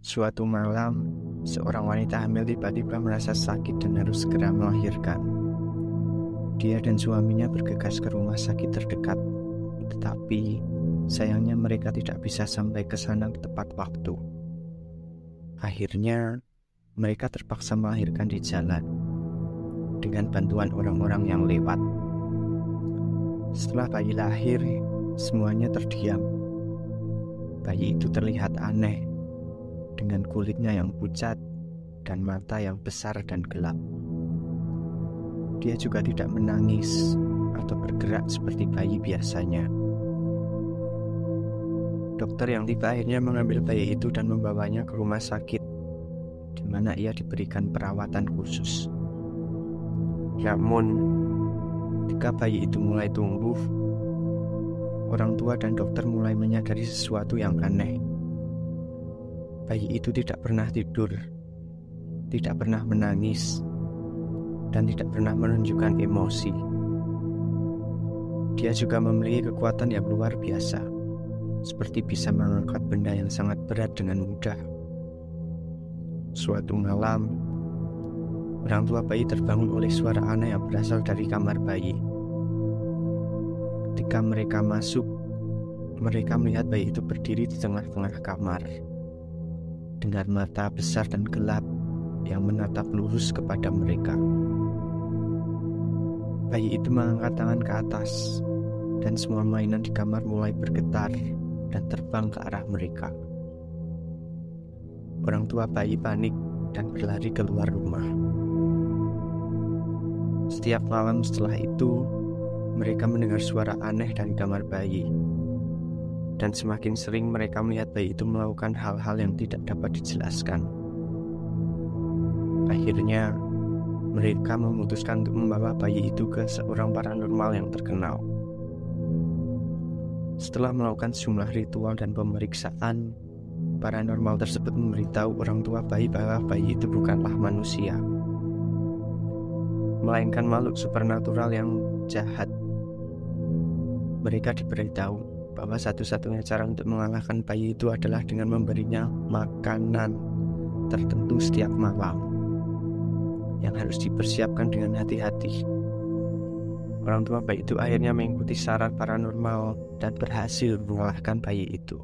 Suatu malam, seorang wanita hamil tiba-tiba merasa sakit dan harus segera melahirkan. Dia dan suaminya bergegas ke rumah sakit terdekat, tetapi sayangnya mereka tidak bisa sampai ke sana tepat waktu. Akhirnya, mereka terpaksa melahirkan di jalan dengan bantuan orang-orang yang lewat. Setelah bayi lahir, semuanya terdiam. Bayi itu terlihat aneh dengan kulitnya yang pucat dan mata yang besar dan gelap. Dia juga tidak menangis atau bergerak seperti bayi biasanya. Dokter yang tiba akhirnya mengambil bayi itu dan membawanya ke rumah sakit, di mana ia diberikan perawatan khusus. Namun, ketika bayi itu mulai tumbuh, orang tua dan dokter mulai menyadari sesuatu yang aneh bayi itu tidak pernah tidur, tidak pernah menangis, dan tidak pernah menunjukkan emosi. Dia juga memiliki kekuatan yang luar biasa, seperti bisa mengangkat benda yang sangat berat dengan mudah. Suatu malam, orang tua bayi terbangun oleh suara aneh yang berasal dari kamar bayi. Ketika mereka masuk, mereka melihat bayi itu berdiri di tengah-tengah kamar dengan mata besar dan gelap yang menatap lurus kepada mereka. Bayi itu mengangkat tangan ke atas, dan semua mainan di kamar mulai bergetar dan terbang ke arah mereka. Orang tua bayi panik dan berlari keluar rumah. Setiap malam setelah itu, mereka mendengar suara aneh dari kamar bayi dan semakin sering mereka melihat bayi itu melakukan hal-hal yang tidak dapat dijelaskan. Akhirnya, mereka memutuskan untuk membawa bayi itu ke seorang paranormal yang terkenal. Setelah melakukan sejumlah ritual dan pemeriksaan, paranormal tersebut memberitahu orang tua bayi bahwa bayi itu bukanlah manusia, melainkan makhluk supernatural yang jahat. Mereka diberitahu bahwa satu-satunya cara untuk mengalahkan bayi itu adalah dengan memberinya makanan tertentu setiap malam yang harus dipersiapkan dengan hati-hati. Orang tua bayi itu akhirnya mengikuti saran paranormal dan berhasil mengalahkan bayi itu.